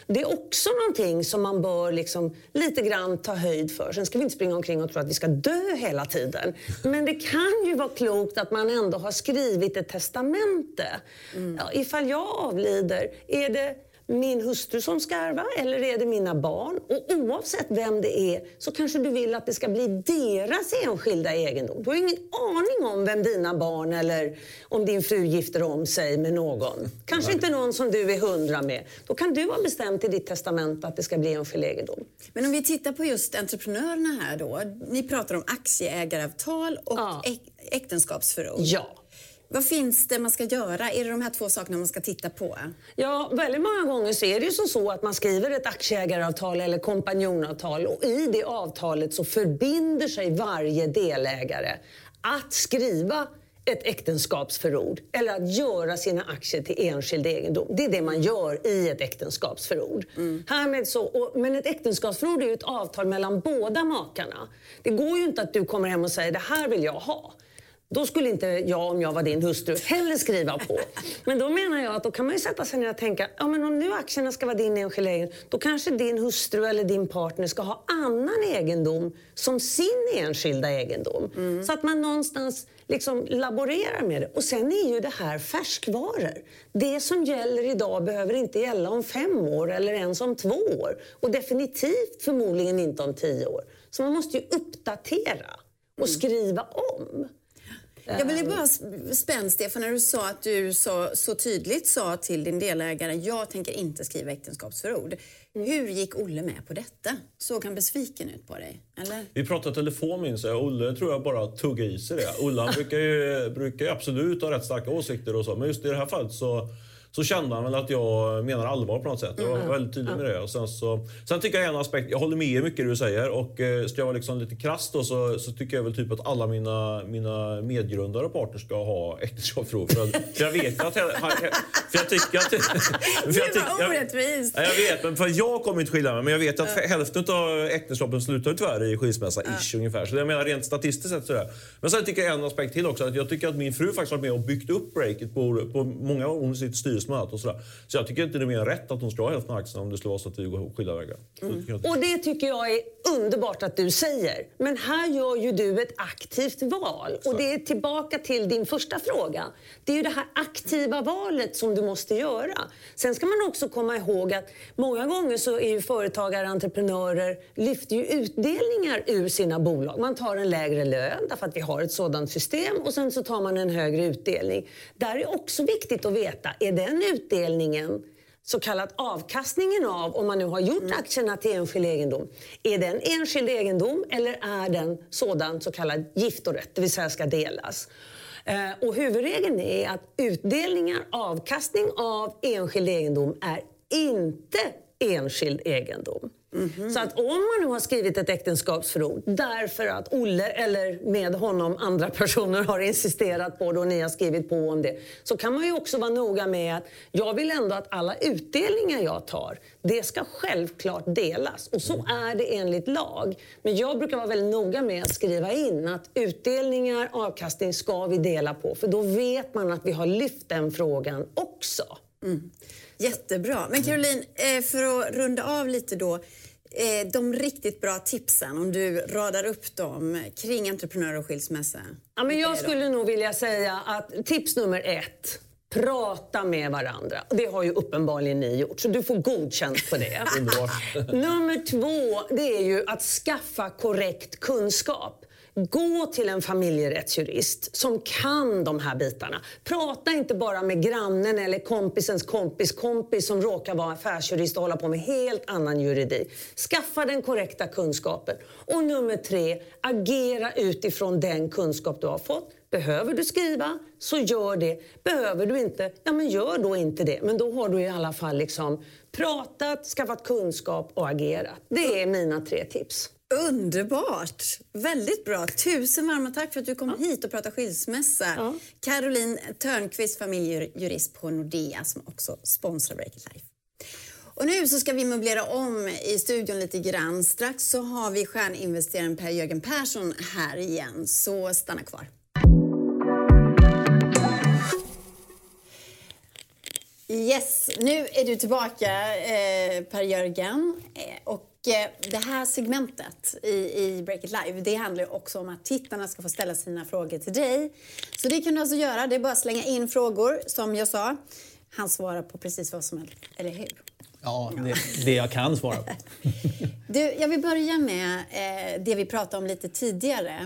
Det är också någonting som man bör liksom lite grann ta höjd för. Sen ska vi inte springa omkring och tro att vi ska dö hela tiden. (laughs) Men det kan ju vara klokt att man ändå har skrivit ett testamente. Mm. Ja, ifall jag avlider, är det min hustru som ska ärva eller är det mina barn? Och oavsett vem det är så kanske du vill att det ska bli deras enskilda egendom. Du har ingen aning om vem dina barn eller om din fru gifter om sig med någon. Kanske Nej. inte någon som du är hundra med. Då kan du ha bestämt i ditt testament att det ska bli enskild egendom. Men om vi tittar på just entreprenörerna här då. Ni pratar om aktieägaravtal och ja. äktenskapsförord. Ja. Vad finns det man ska göra? Är det de här två sakerna man ska titta på? Ja, väldigt många gånger så är det ju som så att man skriver ett aktieägaravtal eller kompanjonavtal och i det avtalet så förbinder sig varje delägare att skriva ett äktenskapsförord eller att göra sina aktier till enskild egendom. Det är det man gör i ett äktenskapsförord. Mm. Härmed så, och, men ett äktenskapsförord är ju ett avtal mellan båda makarna. Det går ju inte att du kommer hem och säger det här vill jag ha. Då skulle inte jag, om jag var din hustru, heller skriva på. Men då menar jag att då kan man ju sätta sig ner och tänka, ja men om nu aktierna ska vara din enskilda egendom, då kanske din hustru eller din partner ska ha annan egendom som sin enskilda egendom. Mm. Så att man någonstans liksom laborerar med det. Och sen är ju det här färskvaror. Det som gäller idag behöver inte gälla om fem år eller ens om två år. Och definitivt förmodligen inte om tio år. Så man måste ju uppdatera och mm. skriva om. Jag blev bara spänd, Stefan, när du sa att du så, så tydligt sa till din delägare jag tänker inte skriva äktenskapsförord. Mm. Hur gick Olle med på detta? Såg han besviken ut på dig? Eller? Vi pratade telefon minns jag. Olle tror jag bara tuggade i sig det. Olle brukar ju, brukar ju absolut ha rätt starka åsikter och så, men just i det här fallet så så kände han väl att jag menar allvar på något sätt. Jag var väldigt tydlig med det. Och sen, så, sen tycker jag en aspekt, jag håller med mycket det du säger och eh, ska jag vara liksom lite krass då så, så tycker jag väl typ att alla mina, mina medgrundare och partners ska ha äktenskapsförord. För, för jag vet att... Han, för jag tycker att... (laughs) För jag, tycker- jag, orättvist. Ja, jag vet, men för jag kommer inte skilja mig. Men jag vet att hälften av äktenskapen slutar tyvärr i skilsmässa, ish ungefär. Så jag menar rent statistiskt sett sådär. Men sen tycker jag en aspekt till också. Att jag tycker att min fru faktiskt varit med och byggt upp breaket på, på många år. Hon sitter styrelsemöte och sådär. Så jag tycker inte det är mer rätt att hon ska ha hälften av aktierna om det skulle vara så att vi går skilda vägar. Inte. Och det tycker jag är underbart att du säger. Men här gör ju du ett aktivt val. Och det är tillbaka till din första fråga. Det är ju det här aktiva valet som du måste göra. Sen ska man också komma ihåg att många gånger så är ju företagare, entreprenörer, lyfter ju utdelningar ur sina bolag. Man tar en lägre lön därför att vi har ett sådant system och sen så tar man en högre utdelning. Där är också viktigt att veta, är den utdelningen så kallad avkastningen av, om man nu har gjort aktierna till enskild egendom. Är den enskild egendom eller är den sådan så kallad giftorätt, det vill säga ska delas? Eh, Och huvudregeln är att utdelningar, avkastning av enskild egendom är inte enskild egendom. Så att om man nu har skrivit ett äktenskapsförord därför att Olle eller med honom andra personer har insisterat på det och ni har skrivit på om det. Så kan man ju också vara noga med att jag vill ändå att alla utdelningar jag tar, det ska självklart delas. Och så är det enligt lag. Men jag brukar vara väldigt noga med att skriva in att utdelningar, avkastning ska vi dela på. För då vet man att vi har lyft den frågan också. Jättebra. Men Caroline, eh, för att runda av lite då. Eh, De riktigt bra tipsen, om du radar upp dem kring entreprenörer och skilsmässa. Ja, men jag skulle nog vilja säga att tips nummer ett. Prata med varandra. Det har ju uppenbarligen ni gjort, så du får godkänt på det. (laughs) Nummer två, det är ju att skaffa korrekt kunskap. Gå till en familjerättsjurist som kan de här bitarna. Prata inte bara med grannen eller kompisens kompis kompis som råkar vara affärsjurist och hålla på med helt annan juridik. Skaffa den korrekta kunskapen. Och nummer tre, agera utifrån den kunskap du har fått. Behöver du skriva, så gör det. Behöver du inte, ja men gör då inte det. Men då har du i alla fall liksom pratat, skaffat kunskap och agerat. Det är mina tre tips. Underbart! Väldigt bra. Tusen varma tack för att du kom hit och pratade skilsmässa. Ja. Caroline Törnqvist, familjejurist på Nordea som också sponsrar Break It Life. Och nu så ska vi möblera om i studion lite grann. Strax så har vi stjärninvesteraren Per-Jörgen Persson här igen, så stanna kvar. Yes, nu är du tillbaka eh, Per-Jörgen. Eh, och eh, det här segmentet i, i Break It Live, det handlar också om att tittarna ska få ställa sina frågor till dig. Så det kan du alltså göra, det är bara att slänga in frågor som jag sa. Han svarar på precis vad som helst, eller hur? Ja, det, det jag kan svara på. (laughs) Du, jag vill börja med eh, det vi pratade om lite tidigare.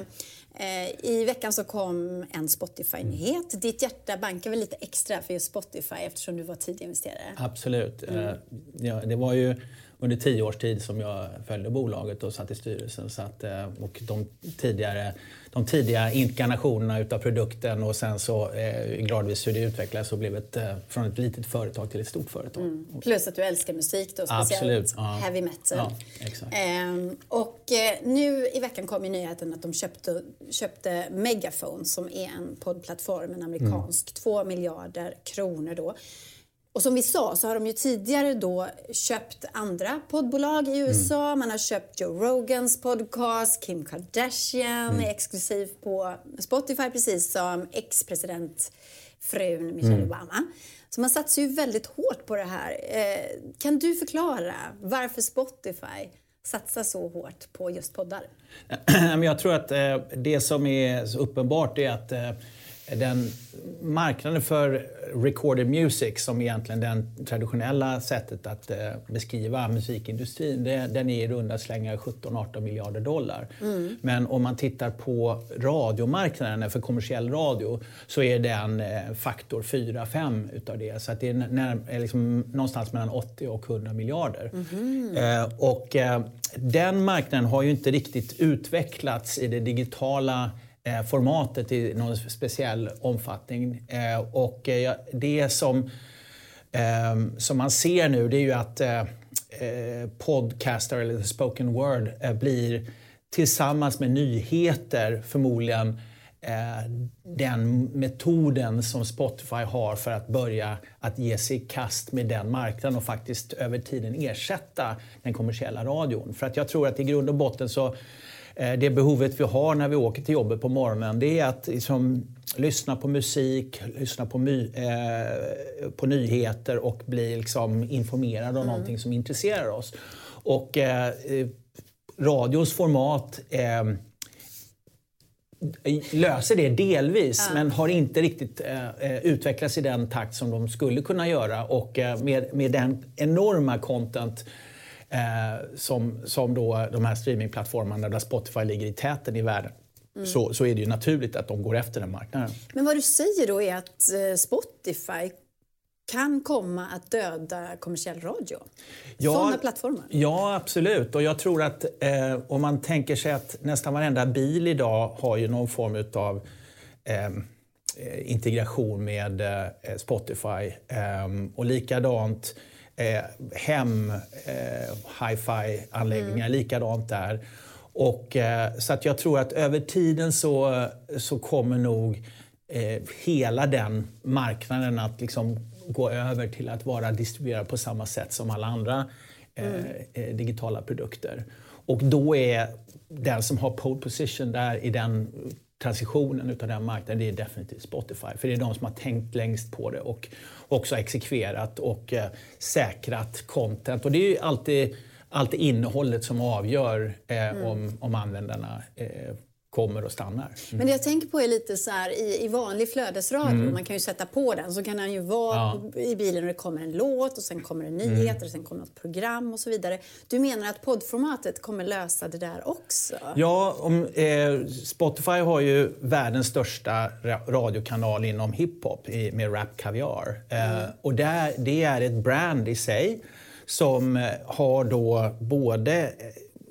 Eh, I veckan så kom en Spotify-nyhet. Ditt hjärta bankar väl lite extra för just Spotify eftersom du var tidig investerare? Absolut. Eh, Ja, det var ju under tio års tid som jag följde bolaget och satt i styrelsen. Så att, eh, och de, tidigare, de tidiga inkarnationerna utav produkten och sen så eh, gradvis hur det utvecklades och blev ett, eh, från ett litet företag till ett stort företag. Plus att du älskar musik då, speciellt Absolut, ja. heavy metal. Ja. Ehm, och nu i veckan kom ju nyheten att de köpte, köpte Megaphone som är en poddplattform, en amerikansk, två miljarder kronor då. Och som vi sa så har de ju tidigare då köpt andra poddbolag i USA. Man har köpt Joe Rogans podcast, Kim Kardashian är exklusiv på Spotify precis som ex-presidentfrun Michelle Obama. Så man satsar ju väldigt hårt på det här. Eh, kan du förklara varför Spotify satsar så hårt på just poddar? (clears throat) Jag tror att eh, det som är så uppenbart är att eh, den marknaden för recorded music som egentligen det traditionella sättet att eh, beskriva musikindustrin, den är i runda slängar 17-18 miljarder dollar. Men om man tittar på radiomarknaden för kommersiell radio så är den eh, faktor 4-5 utav det. Så att det är, när, är liksom någonstans mellan 80 och 100 miljarder. Eh, och eh, den marknaden har ju inte riktigt utvecklats i det digitala Eh, formatet i någon speciell omfattning. Eh, och eh, det som ehm, som man ser nu det är ju att podcaster eller spoken word blir tillsammans med nyheter förmodligen den metoden som Spotify har för att börja att ge sig i kast med den marknaden och faktiskt över tiden ersätta den kommersiella radion. För att jag tror att i grund och botten så det behovet vi har när vi åker till jobbet på morgonen det är att liksom, lyssna på musik, lyssna på, my, eh, på nyheter och bli liksom, informerad om mm. någonting som intresserar oss. Och eh, radions format eh, löser det delvis ja. men har inte riktigt eh, eh, utvecklats i den takt som de skulle kunna göra. Och eh, med, med den enorma content eh, som, som då de här streamingplattformarna där Spotify ligger i täten i världen mm. så, så är det ju naturligt att de går efter den marknaden. Men vad du säger då är att eh, Spotify kan komma att döda kommersiell radio? Ja, Sådana plattformar? Ja, absolut. Och jag tror att eh, om man tänker sig att nästan varenda bil idag har ju någon form av eh, integration med eh, Spotify. Ehm, och likadant eh, hem, eh, hi-fi-anläggningar, mm. likadant där. Och, eh, så att jag tror att över tiden så, så kommer nog eh, hela den marknaden att liksom gå över till att vara distribuerad på samma sätt som alla andra eh, mm. eh, digitala produkter. Och då är den som har pole position där i den transitionen utav den marknaden, det är definitivt Spotify. För det är de som har tänkt längst på det och också exekverat och eh, säkrat content. Och det är ju alltid, alltid innehållet som avgör eh, mm. om, om användarna eh, kommer och stannar. Mm. Men det jag tänker på är lite så här, i, i vanlig flödesradio, mm. man kan ju sätta på den, så kan han ju vara ja. i bilen och det kommer en låt och sen kommer det nyheter mm. och sen kommer något program och så vidare. Du menar att poddformatet kommer lösa det där också? Ja, om, eh, Spotify har ju världens största radiokanal inom hiphop med Rap Caviar. Eh, mm. och där, det är ett brand i sig som eh, har då både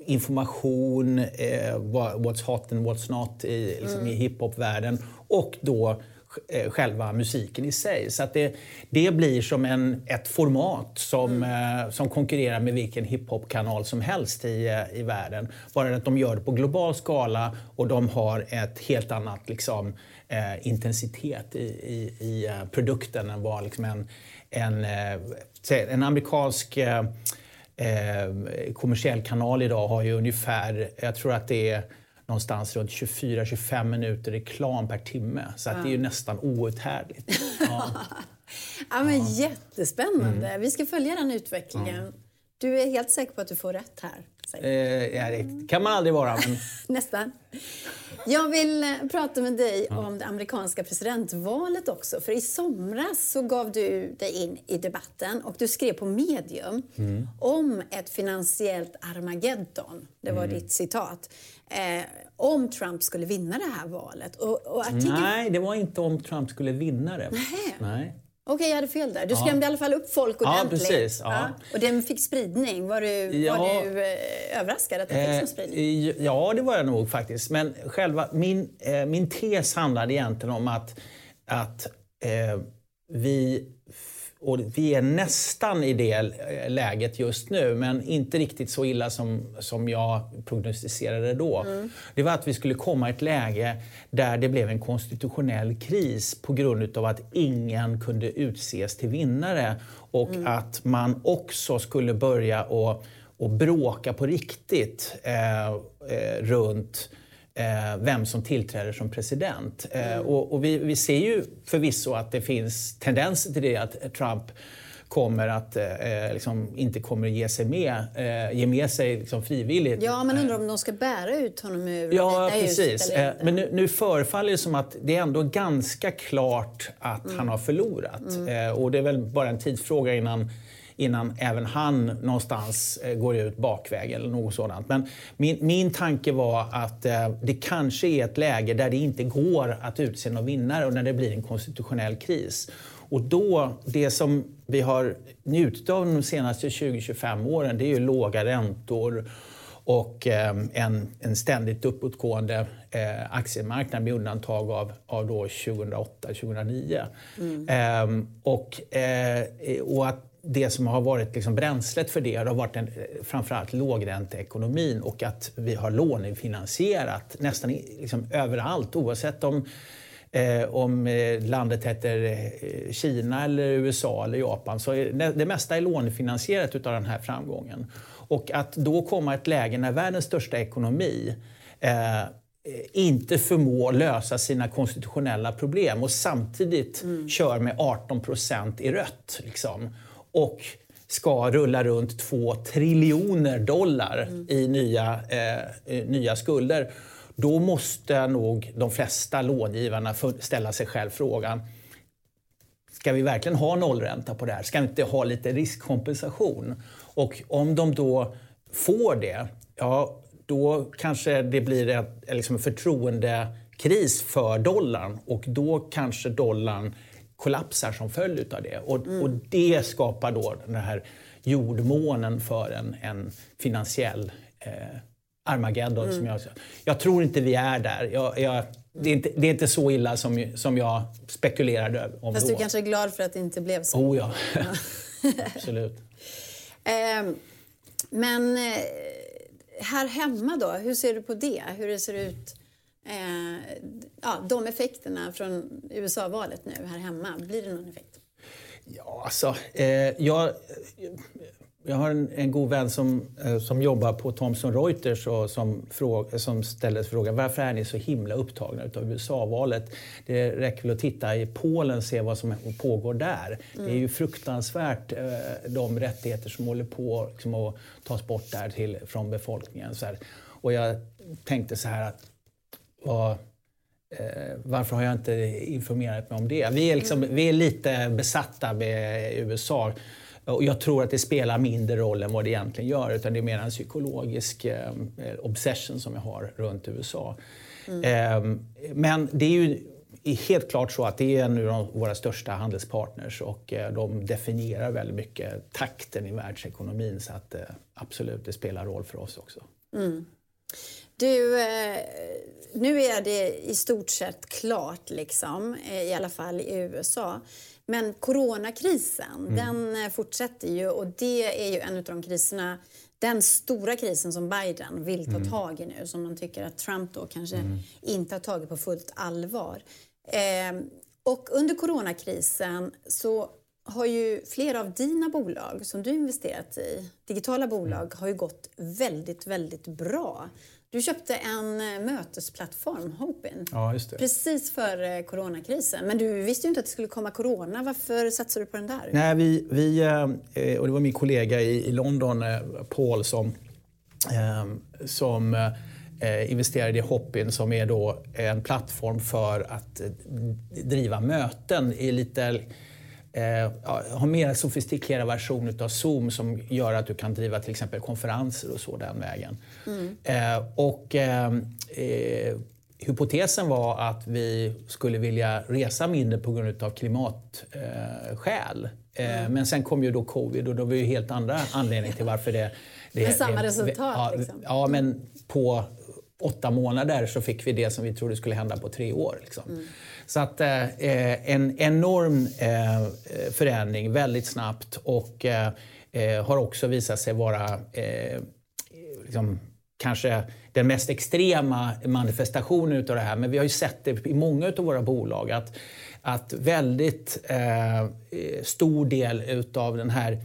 information, eh, what's hot and what's not i, liksom, mm. i hiphopvärlden och då eh, själva musiken i sig. Så att det, det blir som en, ett format som, mm. eh, som konkurrerar med vilken hiphop-kanal som helst i, eh, i världen. Bara att de gör det på global skala och de har ett helt annat liksom, eh, intensitet i, i, i eh, produkten än vad liksom en, en, en amerikansk eh, kommersiell kanal idag har ju ungefär, jag tror att det är någonstans runt 24-25 minuter reklam per timme. Så att det är ju nästan outhärdligt. (laughs) Ja. ja, men ja. Jättespännande. Mm. Vi ska följa den utvecklingen. Ja. Du är helt säker på att du får rätt här? Eh, ja, det kan man aldrig vara. Men... (laughs) Nästan. Jag vill eh, prata med dig ja. om det amerikanska presidentvalet också. För i somras så gav du dig in i debatten och du skrev på Medium mm. om ett finansiellt Armageddon. Det var mm. ditt citat. Eh, om Trump skulle vinna det här valet. Och, och artikeln... Nej, det var inte om Trump skulle vinna det. Nej. Nej. Okej, okay, jag hade fel där. Du skrämde ja. i alla fall upp folk ordentligt. Ja, precis. Ja. ja. Och den fick spridning. Var du, ja. var du eh, överraskad att den fick sån spridning? Eh, ja, det var jag nog faktiskt. Men själva min, eh, min tes handlade egentligen om att, att eh, vi och vi är nästan i det läget just nu, men inte riktigt så illa som, som jag prognostiserade då. Mm. Det var att vi skulle komma i ett läge där det blev en konstitutionell kris på grund av att ingen kunde utses till vinnare och mm. att man också skulle börja och, och bråka på riktigt eh, eh, runt eh, vem som tillträder som president. Eh, mm. och, och vi, vi, ser ju förvisso att det finns tendenser till det, att Trump kommer att eh, liksom inte kommer ge sig med, eh, ge med sig liksom frivilligt. Ja, men undrar om de ska bära ut honom ur Ja, precis. Eh, men nu, nu förefaller det som att det är ändå ganska klart att mm. han har förlorat. Mm. Eh, och det är väl bara en tidsfråga innan innan även han någonstans eh, går ut bakväg eller något sådant. Men min, min tanke var att eh, det kanske är ett läge där det inte går att utse någon vinnare och när det blir en konstitutionell kris. Och då, det som vi har njutit av de senaste 20-25 åren, det är ju låga räntor och eh, en, en ständigt uppåtgående aktiemarknad med undantag av, av 2008-2009. Mm. Eh, och, och att det som har varit liksom bränslet för det har varit en, framförallt lågränteekonomin och att vi har lånefinansierat nästan liksom överallt oavsett om Eh, om eh, landet heter eh, Kina, eller USA eller Japan. Så är, det mesta är lånefinansierat av den här framgången. Och att då komma ett läge när världens största ekonomi eh, inte förmår lösa sina konstitutionella problem och samtidigt mm. kör med 18 procent i rött. Liksom, och ska rulla runt 2 triljoner dollar mm. i nya, eh, nya skulder. Då måste nog de flesta långivarna ställa sig själv frågan Ska vi verkligen ha nollränta på det här? Ska vi inte ha lite riskkompensation? Och om de då får det, ja, då kanske det blir en, liksom en förtroendekris för dollarn och då kanske dollarn kollapsar som följd av det. Och, mm. och det skapar då den här jordmånen för en, en finansiell eh, Armageddon. Mm. Som jag, jag tror inte vi är där. Jag, jag, det, är inte, det är inte så illa som, som jag spekulerade om Fast då. du kanske är glad för att det inte blev så? Oh ja, (laughs) (laughs) absolut. Eh, men eh, här hemma då, hur ser du på det? Hur det ser ut? Eh, ja, de effekterna från USA-valet nu här hemma, blir det någon effekt? Ja, alltså, eh, jag, jag har en, en god vän som, eh, som jobbar på Thomson Reuters och som, fråga, som ställer frågan varför är ni så himla upptagna av USA-valet? Det räcker väl att titta i Polen och se vad som pågår där. Mm. Det är ju fruktansvärt eh, de rättigheter som håller på liksom, att tas bort där till, från befolkningen. Och jag tänkte så här att vad, eh, varför har jag inte informerat mig om det? Vi är, liksom, mm. vi är lite besatta med USA. Och jag tror att det spelar mindre roll än vad det egentligen gör. Utan det är mer en psykologisk eh, obsession som jag har runt USA. Mm. Eh, men det är ju helt klart så att det är en av våra största handelspartners och eh, de definierar väldigt mycket takten i världsekonomin. Så att absolut, det spelar roll för oss också. Mm. Du, eh, nu är det i stort sett klart, liksom, i alla fall i USA. Men coronakrisen, mm. den eh, fortsätter ju och det är ju en av de kriserna den stora krisen som Biden vill ta mm. tag i nu, som man tycker att Trump då kanske mm. inte har tagit på fullt allvar. Eh, och under coronakrisen så har ju flera av dina bolag som du investerat i, digitala bolag, mm. har ju gått väldigt, väldigt bra. Du köpte en eh, mötesplattform, Hopin, ja, just det. precis före coronakrisen. Men du visste ju inte att det skulle komma corona. Varför satsade du på den där? Nej, vi, vi, eh, och det var min kollega i, London, eh, Paul, som, som investerade i Hopin som är då en plattform för att driva möten i lite eh, har mer sofistikerad version av Zoom som gör att du kan driva till exempel konferenser och så den vägen. Mm. Eh, och, eh, eh hypotesen var att vi skulle vilja resa mindre på grund av klimatskäl. Eh, mm. Men sen kom ju då covid och då var det helt andra anledningar till varför det... det (laughs) men samma det, resultat? Ja, liksom. ja, men på åtta månader så fick vi det som vi trodde skulle hända på tre år. Liksom. Mm. Så att eh, en enorm eh, förändring väldigt snabbt och eh, eh, har också visat sig vara eh, liksom, kanske den mest extrema manifestationen av det här. Men vi har ju sett det i många av våra bolag att, att väldigt eh, eh stor del av den här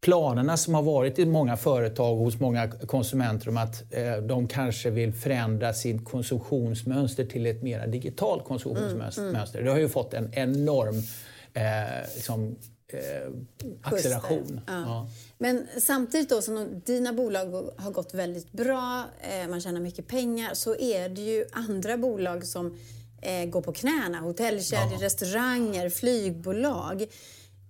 planerna som har varit i många företag och hos många konsumenter om att eh, de kanske vill förändra sitt konsumtionsmönster till ett mer digitalt konsumtionsmönster. Mm, mm. Det har ju fått en enorm eh, liksom, eh, acceleration. Ja. Ja. Men samtidigt då som dina bolag har gått väldigt bra, eh, man tjänar mycket pengar, så är det ju andra bolag som eh, går på knäna. Hotellkedjor, ja. restauranger, flygbolag.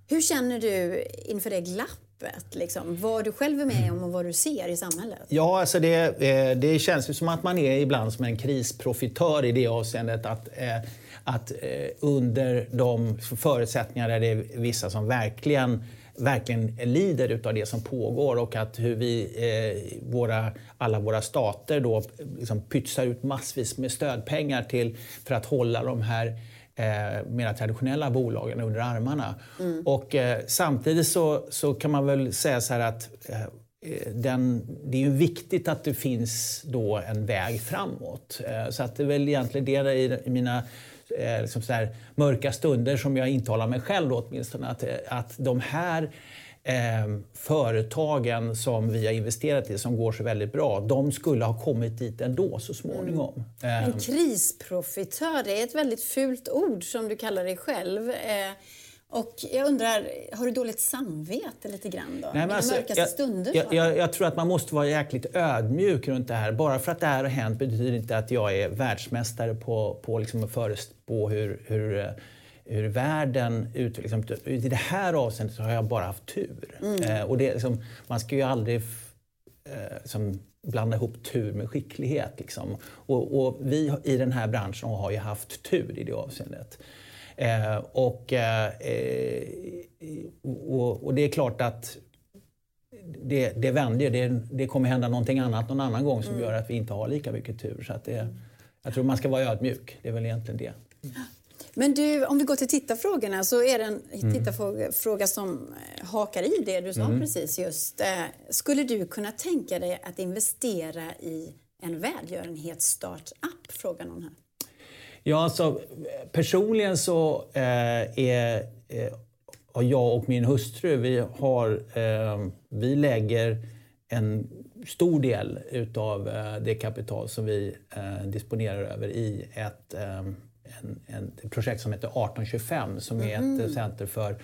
Hur känner du inför det glappet? Öppet liksom, vad du själv är med om och vad du ser i samhället? Ja, alltså det, eh, det känns ju som att man är ibland som en krisprofitör i det avseendet att, eh, att eh, under de förutsättningar där det är vissa som verkligen verkligen lider av det som pågår och att hur vi, eh, våra, alla våra stater då liksom pytsar ut massvis med stödpengar till, för att hålla de här eh, mera traditionella bolagen under armarna. Mm. Och, eh, samtidigt så, så kan man väl säga så här att eh, den, det är ju viktigt att det finns då en väg framåt. Eh, så att det är väl egentligen det i, i mina eh, liksom så här, mörka stunder som jag intalar mig själv då, åtminstone. Att, att de här eh, företagen som vi har investerat i som går så väldigt bra, de skulle ha kommit dit ändå så småningom. Mm. En krisprofitör, det är ett väldigt fult ord som du kallar dig själv. Eh, och jag undrar, har du dåligt samvete lite grann då? Nej, men alltså, mörkaste jag, stunder? Jag, jag, jag, tror att man måste vara jäkligt ödmjuk runt det här. Bara för att det här har hänt betyder inte att jag är världsmästare på, på liksom att förespå hur, hur, hur världen utvecklas. Liksom, I det här avseendet har jag bara haft tur. Mm. Eh, och det, liksom, man ska ju aldrig eh, liksom, blanda ihop tur med skicklighet. Liksom. Och, och, vi i den här branschen har ju haft tur i det avseendet. Eh, och, eh, och, och, det är klart att det, det vänder. Det, det kommer hända någonting annat någon annan gång som mm. gör att vi inte har lika mycket tur. Så att det, jag tror man ska vara ödmjuk. Det är väl egentligen det. Mm. Men du, om vi går till tittarfrågorna så är det en mm. tittarfråga som eh, hakar i det du sa mm. precis just. Eh, skulle du kunna tänka dig att investera i en välgörenhetsstartup? Frågar någon här. Ja, alltså, personligen så eh, är eh, jag och min hustru, vi, har, eh, vi lägger en stor del utav eh, det kapital som vi eh, disponerar över i ett, eh, en, en, ett projekt som heter 1825 som är mm. ett center för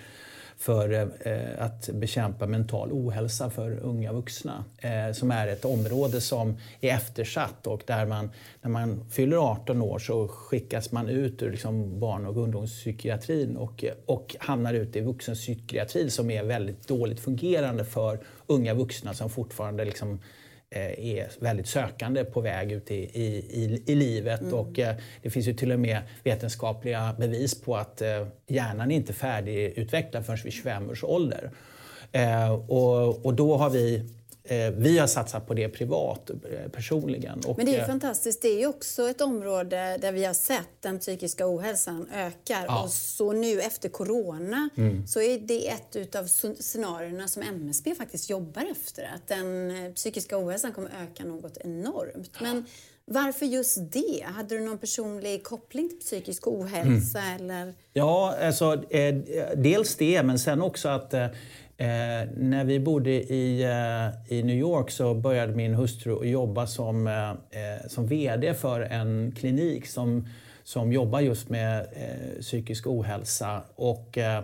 för eh, att bekämpa mental ohälsa för unga vuxna. Eh, som är ett område som är eftersatt och där man, när man fyller 18 år så skickas man ut ur liksom barn och ungdomspsykiatrin och, och hamnar ute i vuxenpsykiatrin som är väldigt dåligt fungerande för unga vuxna som fortfarande liksom är väldigt sökande på väg ut i, i, i livet. Mm. Och, eh, det finns ju till och med vetenskapliga bevis på att eh, hjärnan är inte färdigutvecklad förrän vid 25 års ålder. och, och då har vi Eh, vi har satsat på det privat, eh, personligen. Men det är eh, fantastiskt. Det är ju också ett område där vi har sett den psykiska ohälsan ökar. Ja. Och så nu efter corona mm. så är det ett av scenarierna som MSB faktiskt jobbar efter. Att den psykiska ohälsan kommer öka något enormt. Men varför just det? Hade du någon personlig koppling till psykisk ohälsa? Mm. Eller? Ja, alltså, eh, dels det, men sen också att eh, Eh, när vi bodde i, eh, i New York så började min hustru jobba som, eh, eh som VD för en klinik som, som jobbar just med eh, psykisk ohälsa. Och, eh,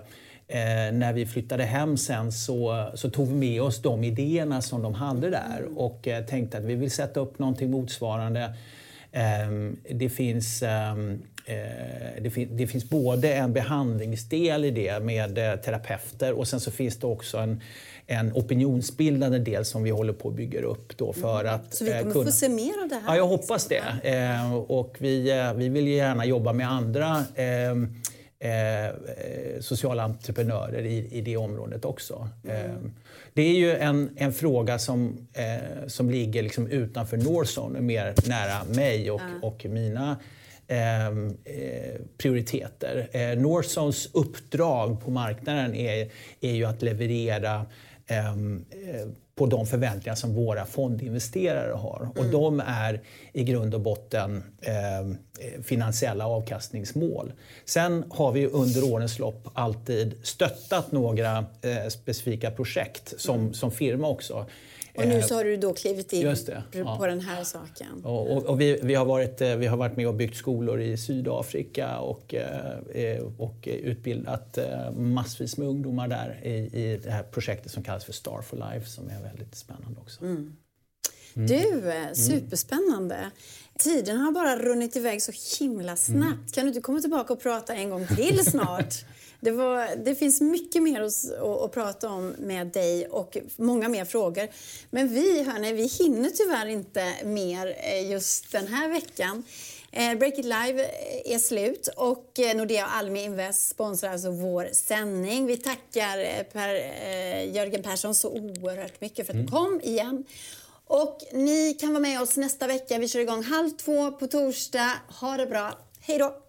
eh, när vi flyttade hem sen så, så tog vi med oss de idéerna som de hade där och eh, tänkte att vi vill sätta upp någonting motsvarande. Ehm, det finns Eh, det, fin det, finns både en behandlingsdel i det med eh, terapeuter och sen så finns det också en, en opinionsbildande del som vi håller på att bygga upp. Då för mm. att, så vi eh, kommer kunna... få se mer av det här? Ja, jag hoppas det. och vi, vi vill gärna jobba med andra Eh, sociala entreprenörer i, i det området också. Mm. Eh, det är ju en, en fråga som, eh, som ligger liksom utanför Northzone, mer nära mig och, mm. och mina Ehm, eh, prioriteter. Eh, Northzones uppdrag på marknaden är, är ju att leverera ehm, eh, på de förväntningar som våra fondinvesterare har. Och mm. de är i grund och botten eh, finansiella avkastningsmål. Sen har vi under årens lopp alltid stöttat några eh, specifika projekt som, mm. som firma också. Och nu så har du då klivit in det, på ja. den här saken. Och, och, och vi, vi, har varit, eh, vi har varit med och byggt skolor i Sydafrika och, eh, och utbildat eh, massvis med ungdomar där i, i det här projektet som kallas för Star for Life som är väldigt spännande också. Mm. Du, eh, superspännande. Tiden har bara runnit iväg så himla snabbt. Kan du inte komma tillbaka och prata en gång till snart? (laughs) Det, var, det finns mycket mer att, att, prata om med dig och många mer frågor. Men vi, hörni, vi hinner tyvärr inte mer eh, just den här veckan. Eh, Break It Live är slut och eh, Nordea och Almi Invest sponsrar alltså vår sändning. Vi tackar per, Jörgen Persson så oerhört mycket för att du mm. kom igen. Och ni kan vara med oss nästa vecka. Vi kör igång halv två på torsdag. Ha det bra. Hej då!